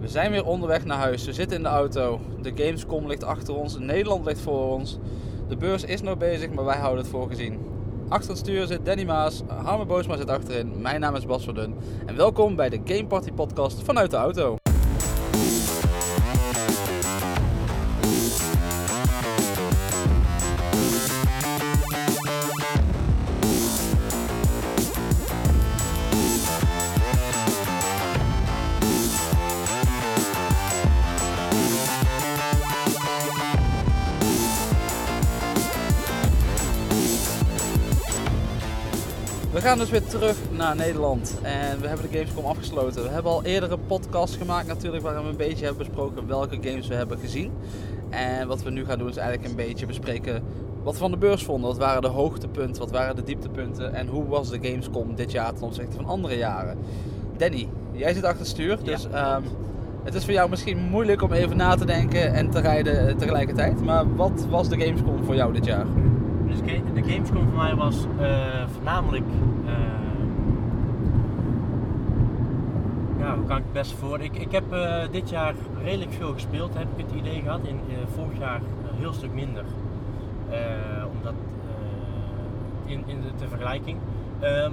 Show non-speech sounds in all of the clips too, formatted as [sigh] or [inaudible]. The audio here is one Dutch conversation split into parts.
We zijn weer onderweg naar huis. We zitten in de auto. De Gamescom ligt achter ons. Nederland ligt voor ons. De beurs is nog bezig, maar wij houden het voor gezien. Achter het stuur zit Danny Maas. Harme Boosma zit achterin. Mijn naam is Bas Verdun. En welkom bij de Game Party podcast vanuit de auto. Gaan dus weer terug naar Nederland en we hebben de Gamescom afgesloten. We hebben al eerdere podcasts gemaakt natuurlijk waarin we een beetje hebben besproken welke games we hebben gezien. En wat we nu gaan doen is eigenlijk een beetje bespreken wat we van de beurs vonden. Wat waren de hoogtepunten, wat waren de dieptepunten en hoe was de Gamescom dit jaar ten opzichte van andere jaren. Danny, jij zit achter het stuur, dus ehm, het is voor jou misschien moeilijk om even na te denken en te rijden tegelijkertijd. Maar wat was de Gamescom voor jou dit jaar? Dus de Gamescom voor mij was eh, voornamelijk. eh, ja, hoe kan ik het best voor? Ik, ik heb eh, dit jaar redelijk veel gespeeld, heb ik het idee gehad. In, vorig jaar een heel stuk minder. Omdat in, in de, de vergelijking.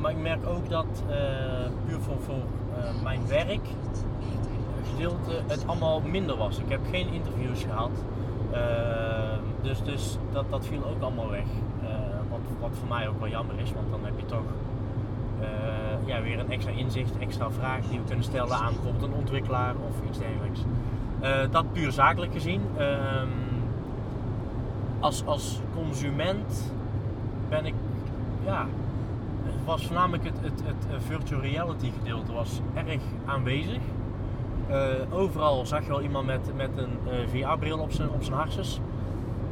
Maar ik merk ook dat puur voor, mijn werk gedeelte het allemaal minder was. Ik heb geen interviews gehad. Eh, dus dus dat, dat viel ook allemaal weg. Wat, voor mij ook wel jammer is, want dan heb je toch eh, ja, weer een extra inzicht, extra vragen die we kunnen stellen aan bijvoorbeeld een ontwikkelaar of iets dergelijks. Eh, dat puur zakelijk gezien. Ehm, als, als consument ben ik, ja, was voornamelijk het, het, het virtual reality gedeelte was erg aanwezig. Eh, overal zag je wel iemand met, met een VR-bril op zijn, op zijn harses.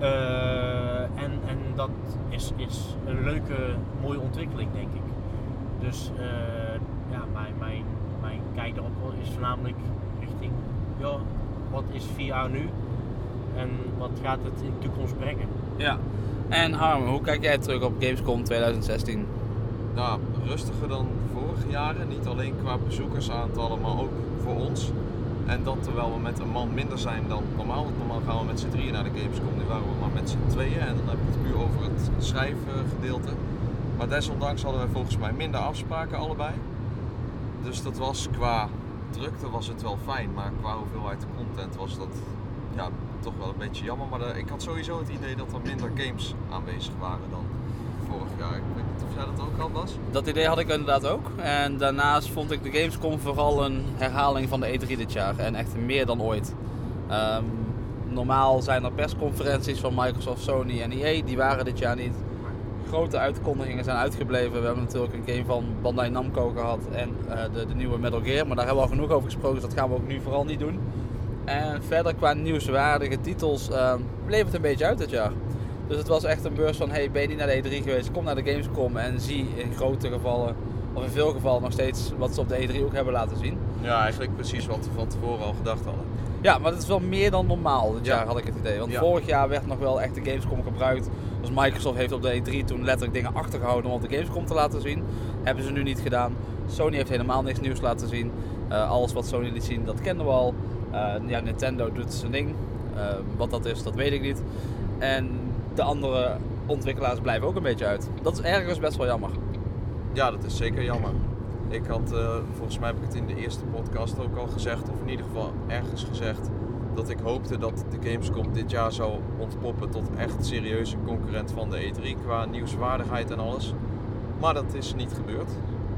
Eh, en, en dat is, is een leuke, mooie ontwikkeling, denk ik. Dus eh, ja, mijn, mijn, mijn kijk erop is voornamelijk richting, ja, wat is VR nu? En wat gaat het in de toekomst brengen? Ja. En Harm, hoe kijk jij terug op Gamescom 2016? Nou, rustiger dan vorige jaren. Niet alleen qua bezoekersaantallen, maar ook voor ons. En dat terwijl we met een man minder zijn dan normaal. Want normaal gaan we met z'n drieën naar de Gamescom. Nu waren we maar met z'n tweeën. En dan heb ik het puur over het schrijfgedeelte. Maar desondanks hadden wij volgens mij minder afspraken allebei. Dus dat was qua drukte was het wel fijn. Maar qua hoeveelheid content was dat ja, toch wel een beetje jammer. Maar eh, ik had sowieso het idee dat er minder games aanwezig waren dan vorig jaar. Ik weet niet of jij dat ook had, Bas? Dat idee had ik inderdaad ook. En daarnaast vond ik de Gamescom vooral een herhaling van de E3 dit jaar. En echt meer dan ooit. Ehm, normaal zijn er persconferenties van Microsoft, Sony en EA. Die waren dit jaar niet. Grote uitkondigingen zijn uitgebleven. We hebben natuurlijk een game van Bandai Namco gehad en eh, de, de nieuwe Metal Gear. Maar daar hebben we al genoeg over gesproken, dus dat gaan we ook nu vooral niet doen. En verder qua nieuwswaardige titels ehm, bleef het een beetje uit dit jaar. Dus het was echt een beurs van, hey, ben je niet naar de E3 geweest? Kom naar de Gamescom en zie in grote gevallen, of in veel gevallen nog steeds, wat ze op de E3 ook hebben laten zien. Ja, eigenlijk precies wat we van tevoren al gedacht hadden. Ja, maar het is wel meer dan normaal dit Ja. jaar, had ik het idee. Want Ja. vorig jaar werd nog wel echt de Gamescom gebruikt. Dus Microsoft heeft op de E3 toen letterlijk dingen achtergehouden om op de Gamescom te laten zien. Hebben ze nu niet gedaan. Sony heeft helemaal niks nieuws laten zien. Eh, alles wat Sony liet zien, dat kenden we al. Eh, ja, Nintendo doet zijn ding. Eh, wat dat is, dat weet ik niet. En de andere ontwikkelaars blijven ook een beetje uit. Dat is ergens best wel jammer. Ja, dat is zeker jammer. Ik had, eh, volgens mij heb ik het in de eerste podcast ook al gezegd, of in ieder geval ergens gezegd, dat ik hoopte dat de Gamescom dit jaar zou ontpoppen tot echt serieuze concurrent van de E3 qua nieuwswaardigheid en alles. Maar dat is niet gebeurd,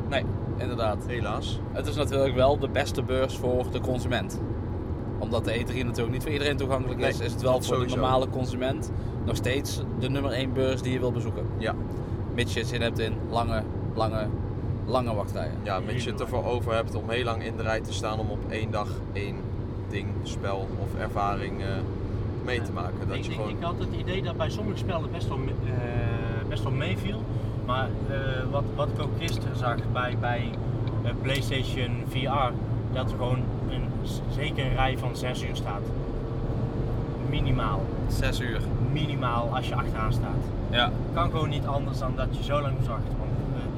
Nee, inderdaad. helaas. Het is natuurlijk wel de beste beurs voor de consument. Omdat de E3 natuurlijk niet voor iedereen toegankelijk is, Nee, is het wel voor de sowieso. normale consument nog steeds de nummer 1 beurs die je wil bezoeken. Ja, Mits je zin hebt in lange, lange, lange wachtrijen. ja mits je het ervoor over hebt om heel lang in de rij te staan om op één dag één ding, spel of ervaring eh, mee te maken. Dat ik, je gewoon... ik had het idee dat bij sommige spellen best wel, eh, best wel meeviel. Maar eh, wat, wat ik ook gisteren zag bij, bij PlayStation VR, dat er gewoon een, zeker een rij van 6 uur staat. Minimaal. 6 uur. Minimaal als je achteraan staat. Ja. kan gewoon niet anders dan dat je zo lang moest wachten. Want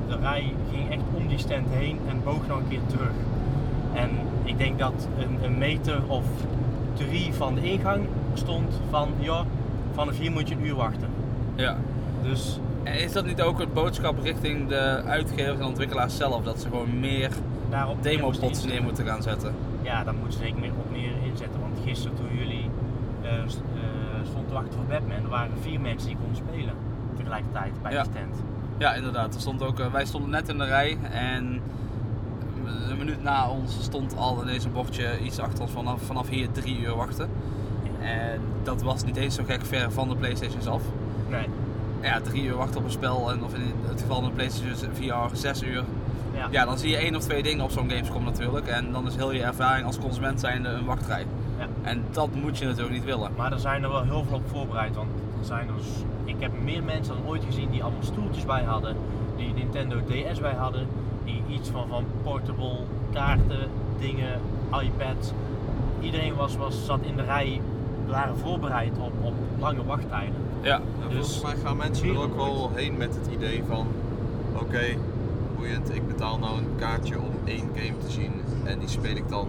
de, de rij ging echt om die stand heen en boog nog een keer terug. En ik denk dat een, een meter of drie van de ingang stond van, ja, vanaf hier moet je een uur wachten. Ja. Dus En is dat niet ook het boodschap richting de uitgevers en ontwikkelaars zelf? Dat ze gewoon meer daarop ze neer moeten gaan zetten? Ja, daar moeten ze ik meer op meer inzetten. Want gisteren toen jullie eh, st- eh, stonden te wachten voor Batman, er waren vier mensen die konden spelen tegelijkertijd bij Ja. de tent. Ja, inderdaad. Er stond ook, eh, wij stonden net in de rij en een minuut na ons stond al ineens een bordje iets achter ons vanaf, vanaf hier drie uur wachten. En dat was niet eens zo gek ver van de Playstations af. Nee. Ja, drie uur wachten op een spel en of in het geval van de Playstation VR zes uur. Ja. Ja, dan zie je één of twee dingen op zo'n Gamescom natuurlijk. En dan is heel je ervaring als consument zijnde een wachtrij. En dat moet je natuurlijk niet willen. Maar er zijn er wel heel veel op voorbereid. Want er zijn er, ik heb meer mensen dan ooit gezien die allemaal stoeltjes bij hadden. Die Nintendo DS bij hadden. Die iets van, van portable kaarten, dingen, iPads. Iedereen was, was, zat in de rij, waren voorbereid op, op lange wachttijden. Ja, En Dus- volgens mij gaan mensen er ook wel heen met het idee van, oké, boeiend, ik betaal nou een kaartje om één game te zien en die speel ik dan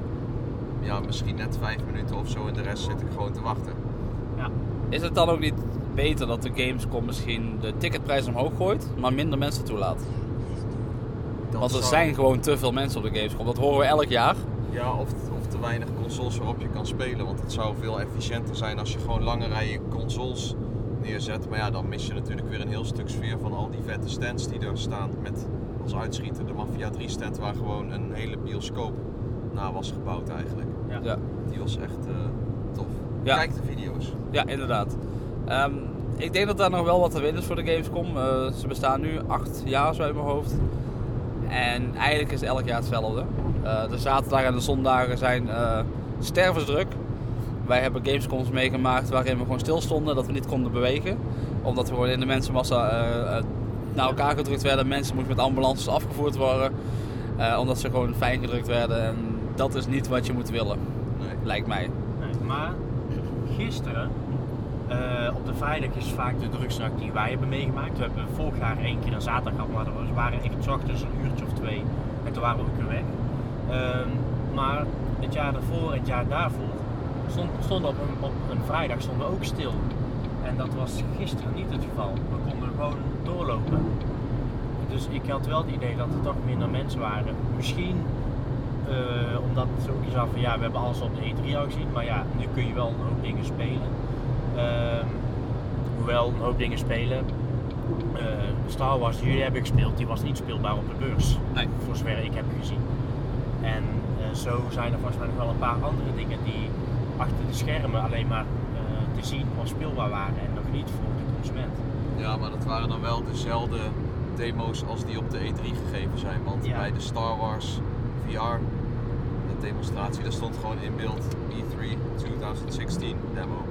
ja, misschien net vijf minuten of zo en de rest zit ik gewoon te wachten. Ja. Is het dan ook niet beter dat de Gamescom misschien de ticketprijs omhoog gooit, maar minder mensen toelaat? Dat Want er zou- zijn gewoon te veel mensen op de Gamescom. Dat horen we elk jaar. Ja, of, of te weinig consoles waarop je kan spelen. Want het zou veel efficiënter zijn als je gewoon lange rijen consoles neerzet. Maar ja, dan mis je natuurlijk weer een heel stuk sfeer van al die vette stands die er staan. Met als uitschieter de Mafia 3 stand waar gewoon een hele bioscoop na was gebouwd eigenlijk. Ja. Ja, Die was echt eh, tof. Ja. Kijk de video's. ja inderdaad. Ehm, ik denk dat daar nog wel wat te winnen is voor de Gamescom. Eh, ze bestaan nu acht jaar zo uit mijn hoofd. En eigenlijk is elk jaar hetzelfde. Eh, de zaterdagen en de zondagen zijn eh stervensdruk. Wij hebben Gamescoms meegemaakt waarin we gewoon stilstonden, dat we niet konden bewegen. Omdat we gewoon in de mensenmassa naar elkaar gedrukt werden. Mensen moesten met ambulances afgevoerd worden. eh, omdat ze gewoon fijn gedrukt werden. En dat is niet wat je moet willen, Nee. lijkt mij. Nee, maar gisteren, eh, op de vrijdag is vaak de drukste die wij hebben meegemaakt. We hebben vorig jaar één keer een zaterdag gehad, maar we waren echt 's ochtends een uurtje of twee. En toen waren we ook weer weg. Ehm, maar het jaar daarvoor en het jaar daarvoor stond, stonden op, een, op een vrijdag stonden we ook stil. En dat was gisteren niet het geval. We konden gewoon doorlopen. Dus ik had wel het idee dat er toch minder mensen waren. Misschien eh, omdat het ook iets van ja, we hebben alles op de E3 al gezien, maar ja, nu kun je wel een hoop dingen spelen. Ehm, hoewel een hoop dingen spelen. Eh, Star Wars, die jullie hebben gespeeld, die was niet speelbaar op de beurs. Nee. Voor zover ik heb gezien. En eh, zo zijn er volgens mij nog wel een paar andere dingen die achter de schermen alleen maar te zien of speelbaar waren en nog niet voor de consument. Ja, maar dat waren dan wel dezelfde demo's als die op de E3 gegeven zijn. Want Ja. bij de Star Wars VR demonstratie, daar stond gewoon in beeld E E3 2016 demo.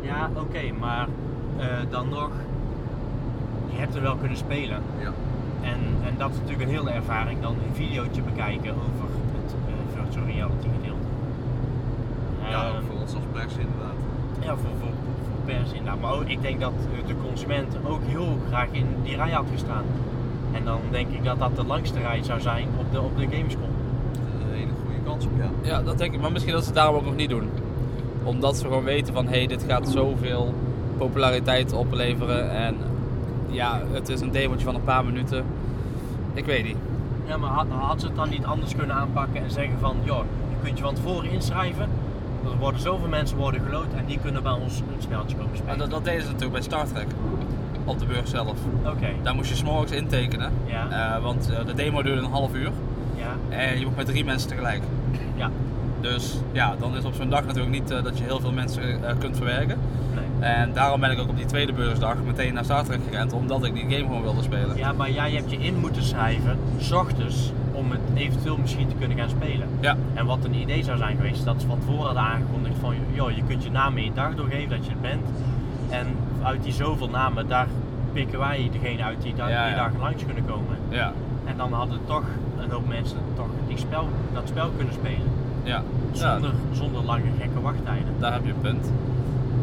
Ja, oké, maar eh, dan nog, je hebt er wel kunnen spelen. Ja. En, en dat is natuurlijk een hele ervaring dan een videootje bekijken over het eh, virtual reality gedeelte. Ja, Ehm, ook voor ons als pers inderdaad. ja, voor, voor, voor pers inderdaad. Maar ook, ik denk dat eh, de consument ook heel graag in die rij had gestaan. En dan denk ik dat dat de langste rij zou zijn op de, op de Gamescom. Kans op, ja. Ja, dat denk ik. Maar misschien dat ze het daarom ook nog niet doen. Omdat ze gewoon weten van, hé, hey, dit gaat zoveel populariteit opleveren. En ja, het is een demootje van een paar minuten. Ik weet niet. Ja, maar had, had ze het dan niet anders kunnen aanpakken en zeggen van, joh, je kunt je van tevoren inschrijven. Er worden zoveel mensen worden geloot en die kunnen bij ons een spelletje komen Maar spelen. dat, dat deden ze natuurlijk bij Star Trek. Op de beurs zelf. Oké, Daar moest je s'morgens intekenen. Ja. Eh, want eh, de demo duurde een half uur. En je mocht met drie mensen tegelijk. ja, Dus ja, dan is op zo'n dag natuurlijk niet eh, dat je heel veel mensen eh, kunt verwerken. nee. En daarom ben ik ook op die tweede beursdag meteen naar Star Trek gerend. Omdat ik die game gewoon wilde spelen. Ja, maar jij hebt je in moeten schrijven, s ochtends, om het eventueel misschien te kunnen gaan spelen. Ja. En wat een idee zou zijn geweest, dat ze van tevoren hadden aangekondigd van, joh, je kunt je naam in je dag doorgeven dat je het bent. En uit die zoveel namen, daar pikken wij degene uit die, daar Ja, die ja. daar langs kunnen komen. Ja, En dan hadden toch een hoop mensen toch die spel, dat spel kunnen spelen. ja. ja. Zonder, zonder lange gekke wachttijden. Daar heb je een punt.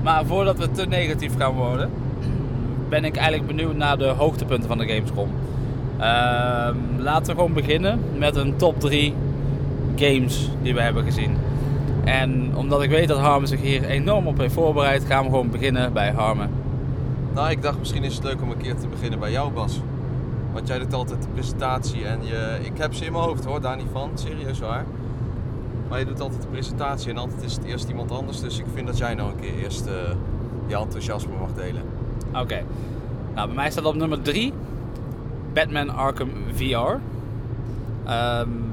Maar voordat we te negatief gaan worden, ben ik eigenlijk benieuwd naar de hoogtepunten van de Gamescom. Ehm, laten we gewoon beginnen met een top 3 games die we hebben gezien. En omdat ik weet dat Harmen zich hier enorm op heeft voorbereid, gaan we gewoon beginnen bij Harmen. Nou, ik dacht misschien is het leuk om een keer te beginnen bij jou, Bas. Want jij doet altijd de presentatie en je, ik heb ze in mijn hoofd hoor, daar niet van, serieus waar. Maar je doet altijd de presentatie en altijd is het eerst iemand anders. Dus ik vind dat jij nou een keer eerst eh, je enthousiasme mag delen. Oké. Nou, bij mij staat op nummer 3 Batman Arkham VR. Ehm,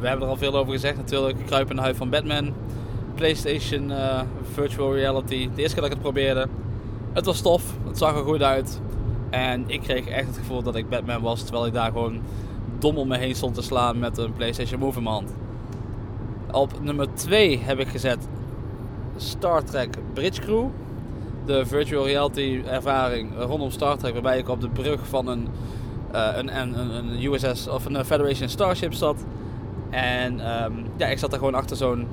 we hebben er al veel over gezegd natuurlijk. Kruipende huid van Batman. PlayStation eh, Virtual Reality. De eerste keer dat ik het probeerde. Het was tof. Het zag er goed uit. En ik kreeg echt het gevoel dat ik Batman was. Terwijl ik daar gewoon dom om me heen stond te slaan met een PlayStation Move in mijn hand. Op nummer 2 heb ik gezet Star Trek Bridge Crew. De virtual reality ervaring rondom Star Trek, waarbij ik op de brug van een, uh, een, een, USS of een Federation Starship zat. En um, ja, ik zat er gewoon achter zo'n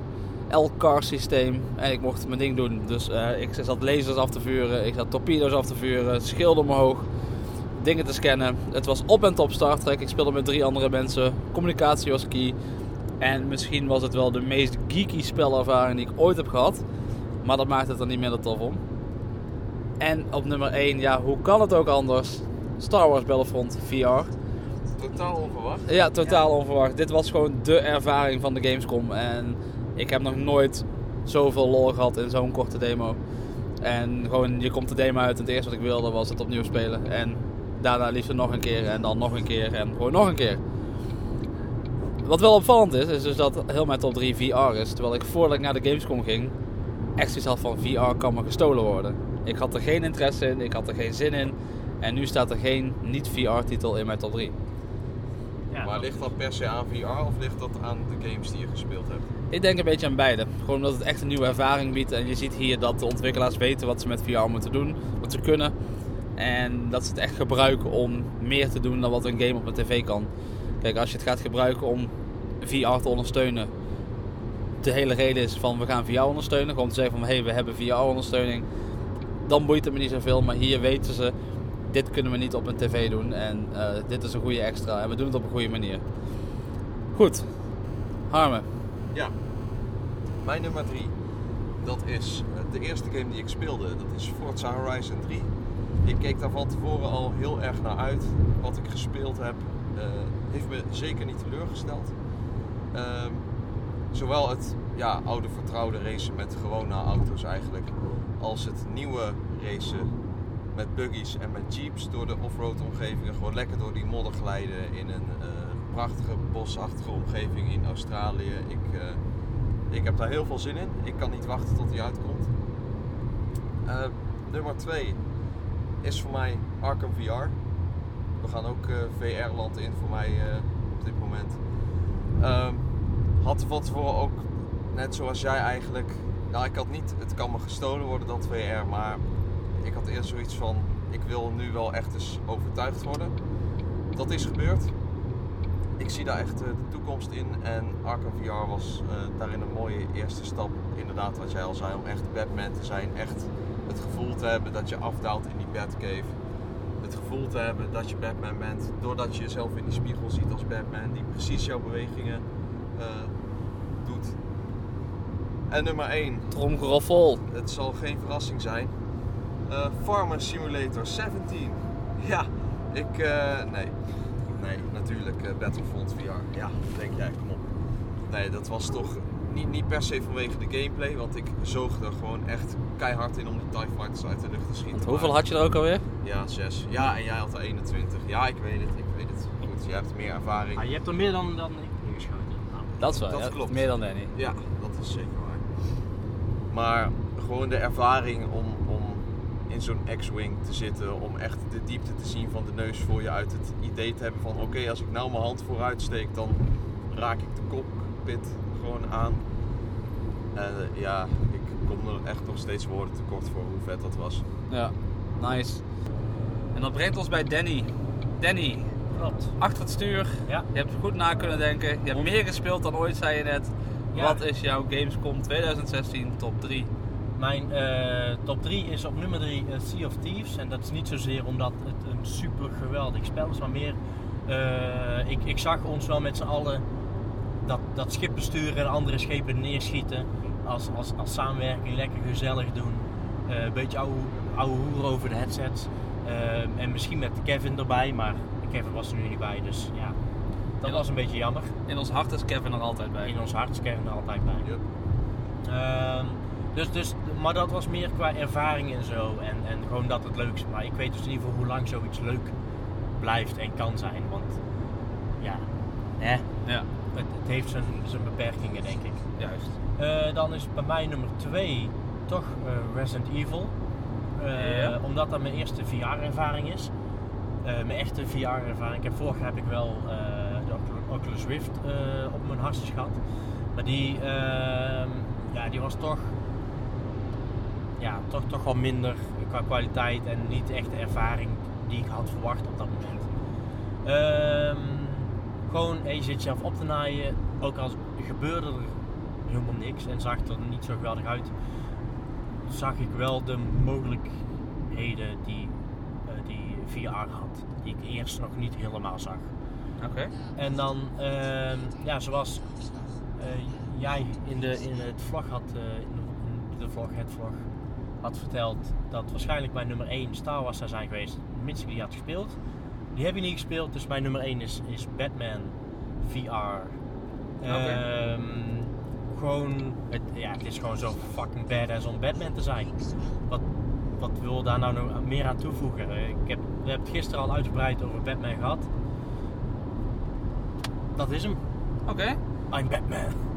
L-car systeem en ik mocht mijn ding doen. Dus uh, ik zat lasers af te vuren, ik zat torpedo's af te vuren, schilden omhoog, dingen te scannen. Het was op en top Star Trek. Ik speelde met drie andere mensen. Communicatie was key. En misschien was het wel de meest geeky spelervaring die ik ooit heb gehad. Maar dat maakt het er niet minder tof om. En op nummer 1, ja, hoe kan het ook anders? Star Wars Battlefront VR. Totaal onverwacht. Ja, totaal onverwacht. Dit was gewoon de ervaring van de Gamescom. En ik heb nog nooit zoveel lol gehad in zo'n korte demo. En gewoon, je komt de demo uit en het eerste wat ik wilde was het opnieuw spelen. En daarna liefst nog een keer en dan nog een keer en gewoon nog een keer. Wat wel opvallend is, is dus dat heel mijn top 3 VR is. Terwijl ik voordat ik naar de Gamescom ging, echt zoiets had van VR kan me gestolen worden. Ik had er geen interesse in, ik had er geen zin in. En nu staat er geen niet-VR-titel in mijn top 3. Ja, maar ligt dat per se aan VR of ligt dat aan de games die je gespeeld hebt? Ik denk een beetje aan beide. Gewoon omdat het echt een nieuwe ervaring biedt. En je ziet hier dat de ontwikkelaars weten wat ze met VR moeten doen, wat ze kunnen. En dat ze het echt gebruiken om meer te doen dan wat een game op een tv kan. Kijk, als je het gaat gebruiken om VR te ondersteunen, de hele reden is van we gaan VR ondersteunen. Gewoon te zeggen van hé, hey, we hebben VR ondersteuning. Dan boeit het me niet zoveel. Maar hier weten ze, dit kunnen we niet op een tv doen. En uh, dit is een goede extra. En we doen het op een goede manier. Goed. Harmen. Ja. Mijn nummer 3. Dat is de eerste game die ik speelde. Dat is Forza Horizon 3. Ik keek daar van tevoren al heel erg naar uit. Wat ik gespeeld heb, uh, heeft me zeker niet teleurgesteld. Uh, zowel het ja, oude vertrouwde racen met gewone auto's eigenlijk, als het nieuwe racen met buggies en met jeeps door de offroad omgevingen. Gewoon lekker door die modder glijden in een uh, prachtige bosachtige omgeving in Australië. Ik, uh, ik heb daar heel veel zin in. Ik kan niet wachten tot die uitkomt. Uh, nummer 2 is voor mij Arkham VR. We gaan ook VR-land in voor mij op dit moment. Um, had van tevoren ook, net zoals jij eigenlijk, nou ik had niet, het kan me gestolen worden dat VR, maar ik had eerst zoiets van, ik wil nu wel echt eens overtuigd worden. Dat is gebeurd. Ik zie daar echt de toekomst in en Arkham VR was uh, daarin een mooie eerste stap. Inderdaad, wat jij al zei, om echt Batman te zijn. Echt het gevoel te hebben dat je afdaalt in die Batcave. Het gevoel te hebben dat je Batman bent. Doordat je jezelf in die spiegel ziet als Batman, die precies jouw bewegingen uh, doet. En nummer 1. Tromgeroffel. Het zal geen verrassing zijn. Uh, Farmer Simulator 17. Ja, ik. Uh, nee. Nee, natuurlijk uh, Battlefront VR. Ja, denk jij, kom op. Nee, dat was toch niet, niet per se vanwege de gameplay, want ik zoog er gewoon echt keihard in om die TIE Fighters uit de lucht te schieten. Hoeveel maar... had je er ook alweer? Ja, 6. Ja, en jij had er 21. Ja, ik weet het, ik weet het. Goed, jij hebt meer ervaring. Ah, je hebt er meer dan, dan ik geschoten. Dat is wel, dat ja, klopt. meer dan Danny. Ja, dat is zeker waar. Maar gewoon de ervaring om in zo'n X-Wing te zitten, om echt de diepte te zien van de neus voor je uit. Het idee te hebben van oké, okay, als ik nou mijn hand vooruit steek, dan raak ik de cockpit gewoon aan. En uh, ja, ik kom er echt nog steeds woorden tekort voor hoe vet dat was. Ja, nice. En dat brengt ons bij Danny. Danny, Klopt. achter het stuur. Ja. Je hebt goed na kunnen denken. Je hebt meer gespeeld dan ooit, zei je net. Ja. Wat is jouw Gamescom 2016 top 3? Mijn uh, top 3 is op nummer 3 uh, Sea of Thieves. En dat is niet zozeer omdat het een super geweldig spel is, maar meer. Uh, ik, ik zag ons wel met z'n allen dat, dat schip besturen en andere schepen neerschieten. Als, als, als samenwerking lekker gezellig doen. Eh, een beetje ouwe, ouwe hoer over de headsets. Eh, en misschien met Kevin erbij, maar Kevin was er nu niet bij. Dus ja, dat was een beetje jammer. In ons hart is Kevin er altijd bij. In ons hart is Kevin er altijd bij. Yep. Dus, dus, maar dat was meer qua ervaring en zo. En, en gewoon dat het leuk is. Maar ik weet dus niet voor hoe lang zoiets leuk blijft en kan zijn. Want ja, hè, Ja, het, het heeft zijn, zijn beperkingen, denk ik. juist. Eh, dan is bij mij nummer 2 toch eh, Resident Evil. Eh, Ja. Omdat dat mijn eerste VR-ervaring is. Mijn echte VR-ervaring. Ik heb vorig jaar heb ik wel de Ocul- Oculus Rift op mijn hartjes gehad. Maar die, ehm, ja, die was toch, ja, toch, toch wel minder qua kwaliteit en niet echt de ervaring die ik had verwacht op dat moment. Ehm, gewoon, zit zelf op te naaien. Ook al gebeurde er helemaal niks en zag er niet zo geweldig uit, zag ik wel de mogelijkheden die, eh, die VR had. Die ik eerst nog niet helemaal zag. Oké. En dan, ehm, ja, zoals eh, jij in, de, in het vlog had, eh, in de, in de vlog, het vlog, had verteld dat waarschijnlijk mijn nummer 1 Star Wars zou zijn geweest, mits ik die had gespeeld. Die heb je niet gespeeld, dus mijn nummer 1 is, is Batman VR. Ehm, gewoon, het, ja, het is gewoon zo fucking badass om Batman te zijn. Wat, wat wil daar nou nog meer aan toevoegen? Ik heb, we hebben het gisteren al uitgebreid over Batman gehad. Dat is hem. Oké. I'm Batman.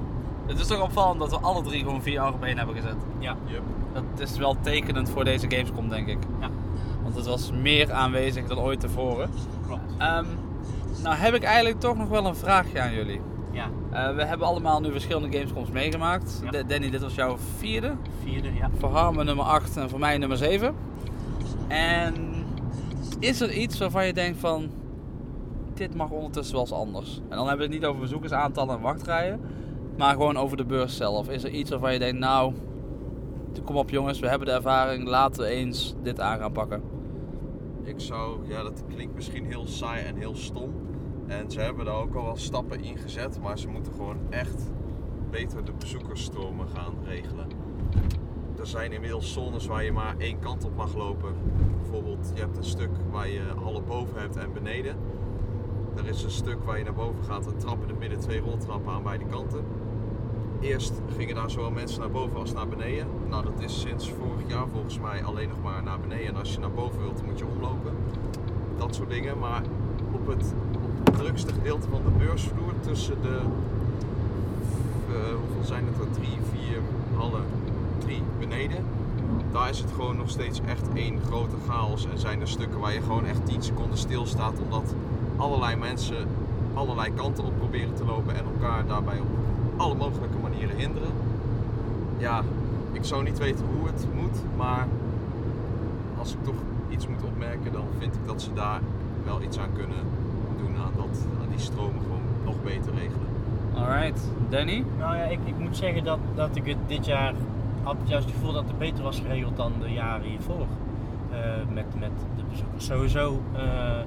Het is toch opvallend dat we alle drie gewoon VR op één hebben gezet. Ja. Yep. Dat is wel tekenend voor deze Gamescom, denk ik. Ja. Want het was meer aanwezig dan ooit tevoren. Klopt. Ehm, nou heb ik eigenlijk toch nog wel een vraagje aan jullie. Ja. Eh, we hebben allemaal nu verschillende Gamescoms meegemaakt. Ja. De- Danny, dit was jouw vierde. Vierde, ja. Voor Harmen nummer 8 en voor mij nummer 7. En is er iets waarvan je denkt van... Dit mag ondertussen wel eens anders. En dan hebben we het niet over bezoekersaantallen en wachtrijen. Maar gewoon over de beurs zelf. Is er iets waarvan je denkt, nou... Kom op jongens, we hebben de ervaring. Laten we eens dit aan gaan pakken. Ik zou, ja, dat klinkt misschien heel saai en heel stom. En ze hebben daar ook al wel stappen in gezet, maar ze moeten gewoon echt beter de bezoekersstromen gaan regelen. Er zijn inmiddels zones waar je maar één kant op mag lopen. Bijvoorbeeld, je hebt een stuk waar je hallen boven hebt en beneden. Er is een stuk waar je naar boven gaat, een trap in het midden, twee roltrappen aan beide kanten. Eerst gingen daar zowel mensen naar boven als naar beneden. Nou, dat is sinds vorig jaar volgens mij alleen nog maar naar beneden. En als je naar boven wilt, moet je omlopen. Dat soort dingen. Maar op het, drukste gedeelte van de beursvloer tussen de. eh, hoeveel zijn het er? Drie, vier hallen, drie beneden. Daar is het gewoon nog steeds echt één grote chaos. En zijn er stukken waar je gewoon echt 10 seconden stilstaat. Omdat allerlei mensen allerlei kanten op proberen te lopen. En elkaar daarbij op alle mogelijke manieren hinderen. Ja, ik zou niet weten hoe het moet. Maar als ik toch iets moet opmerken, dan vind ik dat ze daar wel iets aan kunnen doen. Aan, dat, aan die stromen gewoon nog beter regelen. Alright, Danny? Nou ja, ik, ik moet zeggen dat, dat ik het dit jaar had ik juist het gevoel dat het beter was geregeld dan de jaren hiervoor. Eh, met, met de bezoekers. Sowieso eh,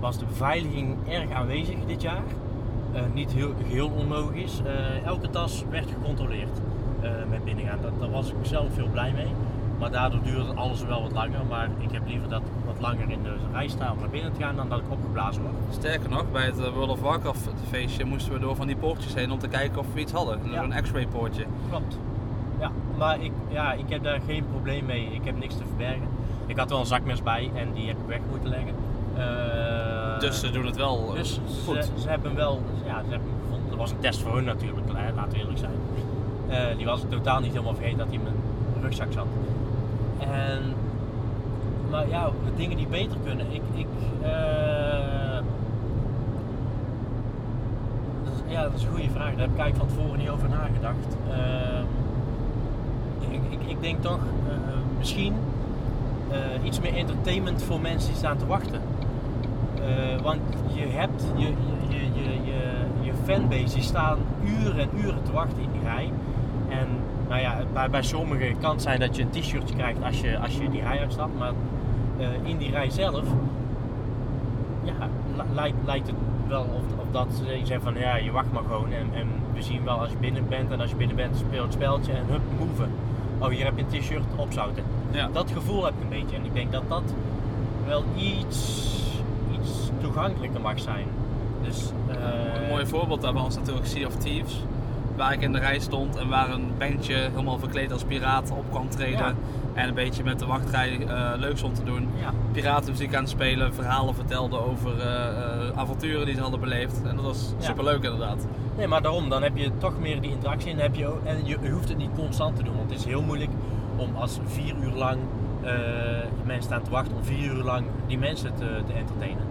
was de beveiliging erg aanwezig dit jaar. Eh, niet heel, heel onlogisch. Eh, elke tas werd gecontroleerd eh, met binnengaan. Dat, daar was ik zelf veel blij mee. Maar daardoor duurde alles wel wat langer. Maar ik heb liever dat wat langer in de rij sta om naar binnen te gaan dan dat ik opgeblazen word. Sterker nog, bij het World of Warcraft feestje moesten we door van die poortjes heen om te kijken of we iets hadden. Ja. Een x-ray poortje. Klopt. Ja, maar ik, ja, ik heb daar geen probleem mee. Ik heb niks te verbergen. Ik had wel een zakmes bij en die heb ik weg moeten leggen. Dus ze doen het wel eh, dus goed. Ze, ze hebben wel, ja, ze hebben hem gevonden. Dat was een test voor hun natuurlijk, laten we eerlijk zijn. Eh, die was ik totaal niet helemaal vergeten dat hij in mijn rugzak zat. En, maar ja, de dingen die beter kunnen. Ik, ik, eh, dat is- ja, dat is een goede vraag. Daar heb ik eigenlijk van tevoren niet over nagedacht. Ik, ik, ik denk toch eh, misschien eh, iets meer entertainment voor mensen die staan te wachten. Eh, want je hebt je, je, je, je, je, fanbase, die staan uren en uren te wachten in die rij. En nou ja, bij, bij sommigen kan het zijn dat je een t-shirtje krijgt als je, als je die rij uitstapt. Maar eh, in die rij zelf ja, li- lijkt, lijkt het wel of, of dat ze zeggen van ja, je wacht maar gewoon en, en we zien wel als je binnen bent en als je binnen bent speel het spelletje en hup, move. Oh, hier heb je een t-shirt, opzouten. Ja. Dat gevoel heb ik een beetje en ik denk dat dat wel iets toegankelijker mag zijn. Dus, eh, Een mooi voorbeeld daarvan is natuurlijk Sea of Thieves. Waar ik in de rij stond en waar een bandje helemaal verkleed als piraat op kwam treden. Ja. En een beetje met de wachtrij eh leuk stond te doen. Ja, Piratenmuziek aan het spelen, verhalen vertelde over eh, avonturen die ze hadden beleefd. En dat was Ja. super leuk inderdaad. Nee, maar daarom, dan heb je toch meer die interactie en, heb je, ook- en je, je hoeft het niet constant te doen. Want het is heel moeilijk om als vier uur lang mensen staan te wachten om vier uur lang die mensen te, te entertainen.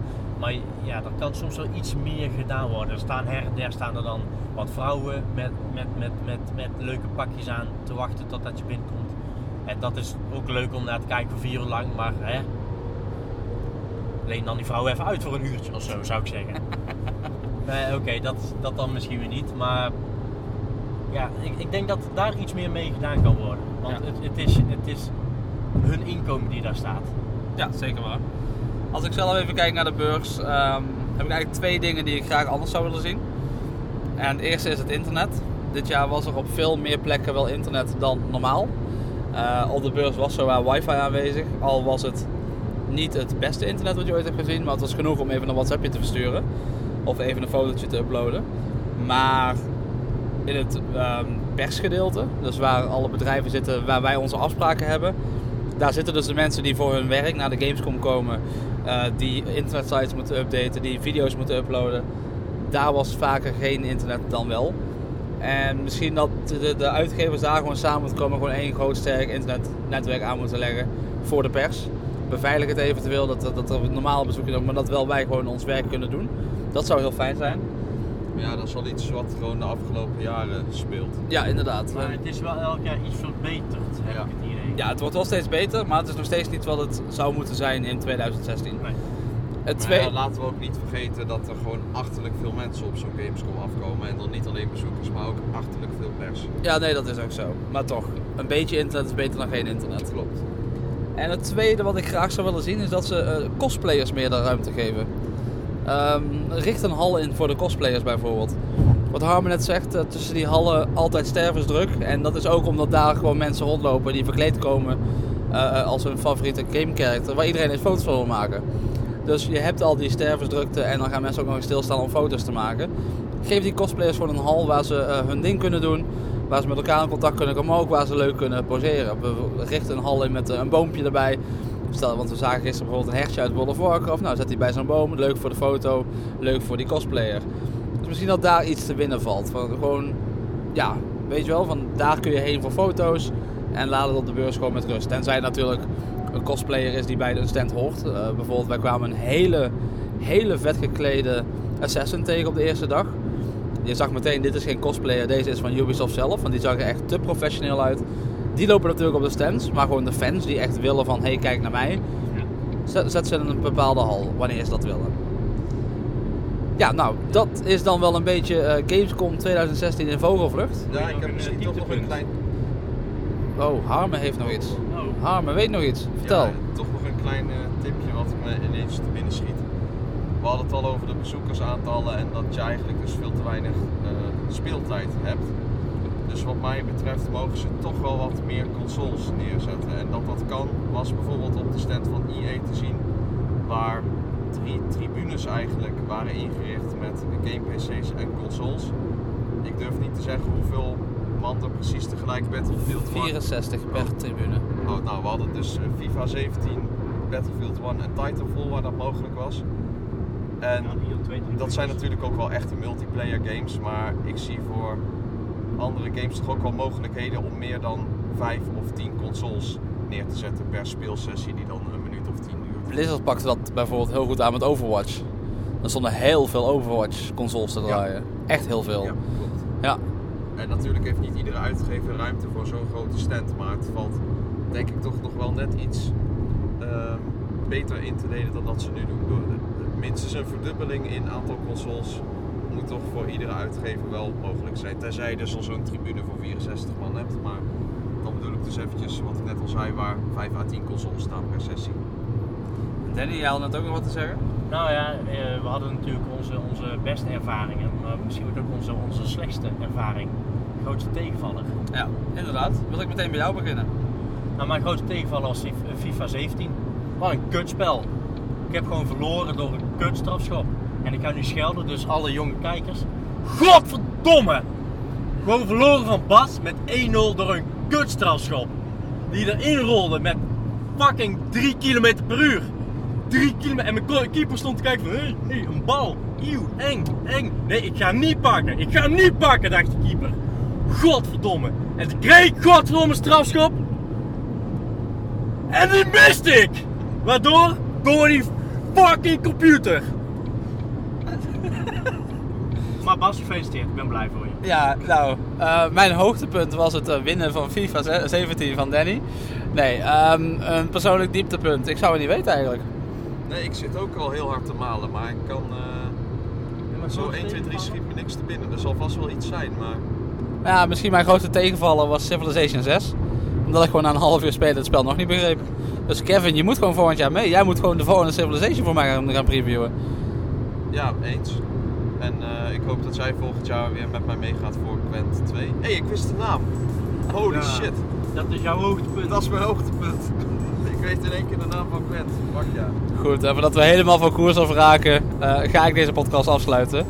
Maar ja, er kan soms wel iets meer gedaan worden. Er staan her en der staan er dan wat vrouwen met, met, met, met, met leuke pakjes aan te wachten totdat je binnenkomt. En dat is ook leuk om naar te kijken voor vier uur lang, maar hè, leen dan die vrouw even uit voor een uurtje of zo, zou ik zeggen. [laughs] Oké, dat, dat dan misschien weer niet. Maar ja, ik, ik denk dat daar iets meer mee gedaan kan worden. Want Ja. het, het, is, het is hun inkomen die daar staat. Ja, zeker waar. Als ik zelf even kijk naar de beurs, ehm, heb ik eigenlijk twee dingen die ik graag anders zou willen zien. En het eerste is het internet. Dit jaar was er op veel meer plekken wel internet dan normaal. Eh, op de beurs was zowel wifi aanwezig, al was het niet het beste internet wat je ooit hebt gezien, maar het was genoeg om even een WhatsAppje te versturen. Of even een fotootje te uploaden. Maar in het ehm, persgedeelte, dus waar alle bedrijven zitten waar wij onze afspraken hebben, daar zitten dus de mensen die voor hun werk naar de Gamescom komen, eh, die internetsites moeten updaten, die video's moeten uploaden. Daar was vaker geen internet dan wel. En misschien dat de, de uitgevers daar gewoon samen moeten komen, gewoon één groot sterk internetnetwerk aan moeten leggen voor de pers. Beveilig het eventueel, dat, dat, dat er normale bezoekers ook, maar dat wel wij gewoon ons werk kunnen doen. Dat zou heel fijn zijn. Ja, dat is wel iets wat gewoon de afgelopen jaren speelt. Ja, het Maar het is wel elk jaar iets verbeterd, heb Ja. ik het idee. Ja, het wordt wel steeds beter, maar het is nog steeds niet wat het zou moeten zijn in 2016. Nee. Het ja, laten we ook niet vergeten dat er gewoon achterlijk veel mensen op zo'n Gamescom afkomen. En dan niet alleen bezoekers, maar ook achterlijk veel pers. Ja, nee, dat is ook zo. Maar toch, een beetje internet is beter dan geen internet. Dat klopt. En het tweede wat ik graag zou willen zien is dat ze eh, cosplayers meer de ruimte geven. Ehm, richt een hal in voor de cosplayers bijvoorbeeld. Wat Harmen net zegt, eh, tussen die hallen altijd stervensdruk. En dat is ook omdat daar gewoon mensen rondlopen die verkleed komen eh, als hun favoriete gamecharacter. Waar iedereen eens foto's van wil maken. Dus je hebt al die stervensdrukte en dan gaan mensen ook nog stilstaan om foto's te maken. Geef die cosplayers gewoon een hal waar ze eh, hun ding kunnen doen. Waar ze met elkaar in contact kunnen komen, maar ook waar ze leuk kunnen poseren. We richten een hal in met een boompje erbij. Want we zagen gisteren bijvoorbeeld een hertje uit World of Warcraft. Nou, zet die bij zo'n boom. Leuk voor de foto, leuk voor die cosplayer. Dus misschien dat daar iets te winnen valt. Van gewoon, ja, weet je wel, van daar kun je heen voor foto's. En laat het op de beurs gewoon met rust. Tenzij natuurlijk een cosplayer is die bij de stand hoort. Eh, bijvoorbeeld, wij kwamen een hele, hele vet geklede assassin tegen op de eerste dag. Je zag meteen, dit is geen cosplayer, deze is van Ubisoft zelf. Want die zag er echt te professioneel uit. Die lopen natuurlijk op de stands, maar gewoon de fans die echt willen van, hey kijk naar mij. Zet, zet ze in een bepaalde hal, wanneer ze dat willen. Ja, nou, dat is dan wel een beetje eh, Gamescom 2016 in vogelvlucht. Ja, ik heb misschien toch nog een klein, Oh, Harme heeft nog iets. Oh, Harme weet nog iets. Vertel. ja, toch nog een klein eh, tipje wat ik me ineens te binnen schiet. We hadden het al over de bezoekersaantallen en dat je eigenlijk dus veel te weinig eh, speeltijd hebt. Dus wat mij betreft mogen ze toch wel wat meer consoles neerzetten. En dat dat kan was bijvoorbeeld op de stand van EA te zien, waar drie tribunes eigenlijk waren ingericht met game PC's en consoles. Ik durf niet te zeggen hoeveel man er precies tegelijk Battlefield 1 64 per tribune. Oh, nou, we hadden dus eh, FIFA 17, Battlefield 1 en Titanfall waar dat mogelijk was. En dat zijn natuurlijk ook wel echte multiplayer games, maar ik zie voor andere games toch ook wel mogelijkheden om meer dan 5 of 10 consoles neer te zetten per speelsessie die dan een minuut of 10 duurt. Blizzard pakte dat bijvoorbeeld heel goed aan met Overwatch. Er stonden heel veel Overwatch consoles te Ja. draaien. Echt heel veel. Ja, klopt. Ja. En natuurlijk heeft niet iedere uitgever ruimte voor zo'n grote stand, maar het valt denk ik toch nog wel net iets ehm, beter in te delen dan dat ze nu doen. Door de- de- minstens een verdubbeling in aantal consoles moet toch voor iedere uitgever wel mogelijk zijn. Tenzij je dus al zo'n tribune voor 64 man hebt, maar dan bedoel ik dus eventjes wat ik net al zei, waar 5 à 10 consoles staan per sessie. Danny, jij had net ook nog wat te zeggen? Nou ja, eh, we hadden natuurlijk onze, onze beste ervaringen, maar misschien ook onze, onze slechtste ervaring. Grootste tegenvaller. Ja, inderdaad. Wil ik meteen bij jou beginnen? Nou, mijn grootste tegenvaller was Fif- FIFA 17. Wat een kutspel. Ik heb gewoon verloren door een kutstrafschop. En ik ga nu schelden, dus alle jonge kijkers. Godverdomme! Gewoon verloren van Bas met 1-0 door een kutstrafschop. Die erin rolde met fucking 3 km per uur. 3 km en mijn keeper stond te kijken van, hey, hey, een bal. Eeuw, eng, eng. Nee, ik ga hem niet pakken. Ik ga hem niet pakken, dacht de keeper. Godverdomme. En toen kreeg ik godverdomme strafschop. En die miste ik! Waardoor? Door die fucking computer! Maar Bas, gefeliciteerd. Ik ben blij voor je. Ja, nou, eh, mijn hoogtepunt was het eh, winnen van FIFA ze- 17 van Danny. Nee, ehm, een persoonlijk dieptepunt. Ik zou het niet weten eigenlijk. Nee, ik zit ook al heel hard te malen, maar ik kan eh, zo 1, 2, 3 schiet me niks te binnen. Er zal vast wel iets zijn, maar Ja, misschien mijn grootste tegenvaller was Civilization 6. Omdat ik gewoon na een half uur spelen het spel nog niet begreep. Dus Kevin, je moet gewoon volgend jaar mee. Jij moet gewoon de volgende Civilization voor mij gaan, gaan previewen. ja, eens. En eh, ik hoop dat zij volgend jaar weer met mij meegaat voor Quent 2. Hé, hey, ik wist de naam. Holy Ja. shit, Dat is jouw hoogtepunt. dat is mijn hoogtepunt. [laughs] ik weet in één keer de naam van Quent. Wacht ja. Goed, en voordat we helemaal van koers af raken, eh, ga ik deze podcast afsluiten.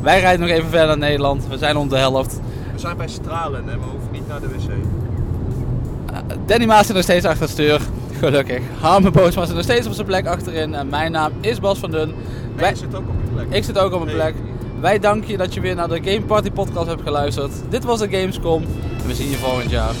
Wij rijden nog even verder naar Nederland. We zijn om de helft. We zijn bij Stralen en we hoeven niet naar de wc. Eh, Danny Maas zit nog steeds achter het stuur. Gelukkig. Harme Boosma zit nog steeds op zijn plek achterin. En mijn naam is Bas van Dun. En Wij- zit ook op je plek. Ik zit ook op mijn plek. Wij danken je dat je weer naar de Game Party podcast hebt geluisterd. Dit was de Gamescom. En we zien je volgend jaar.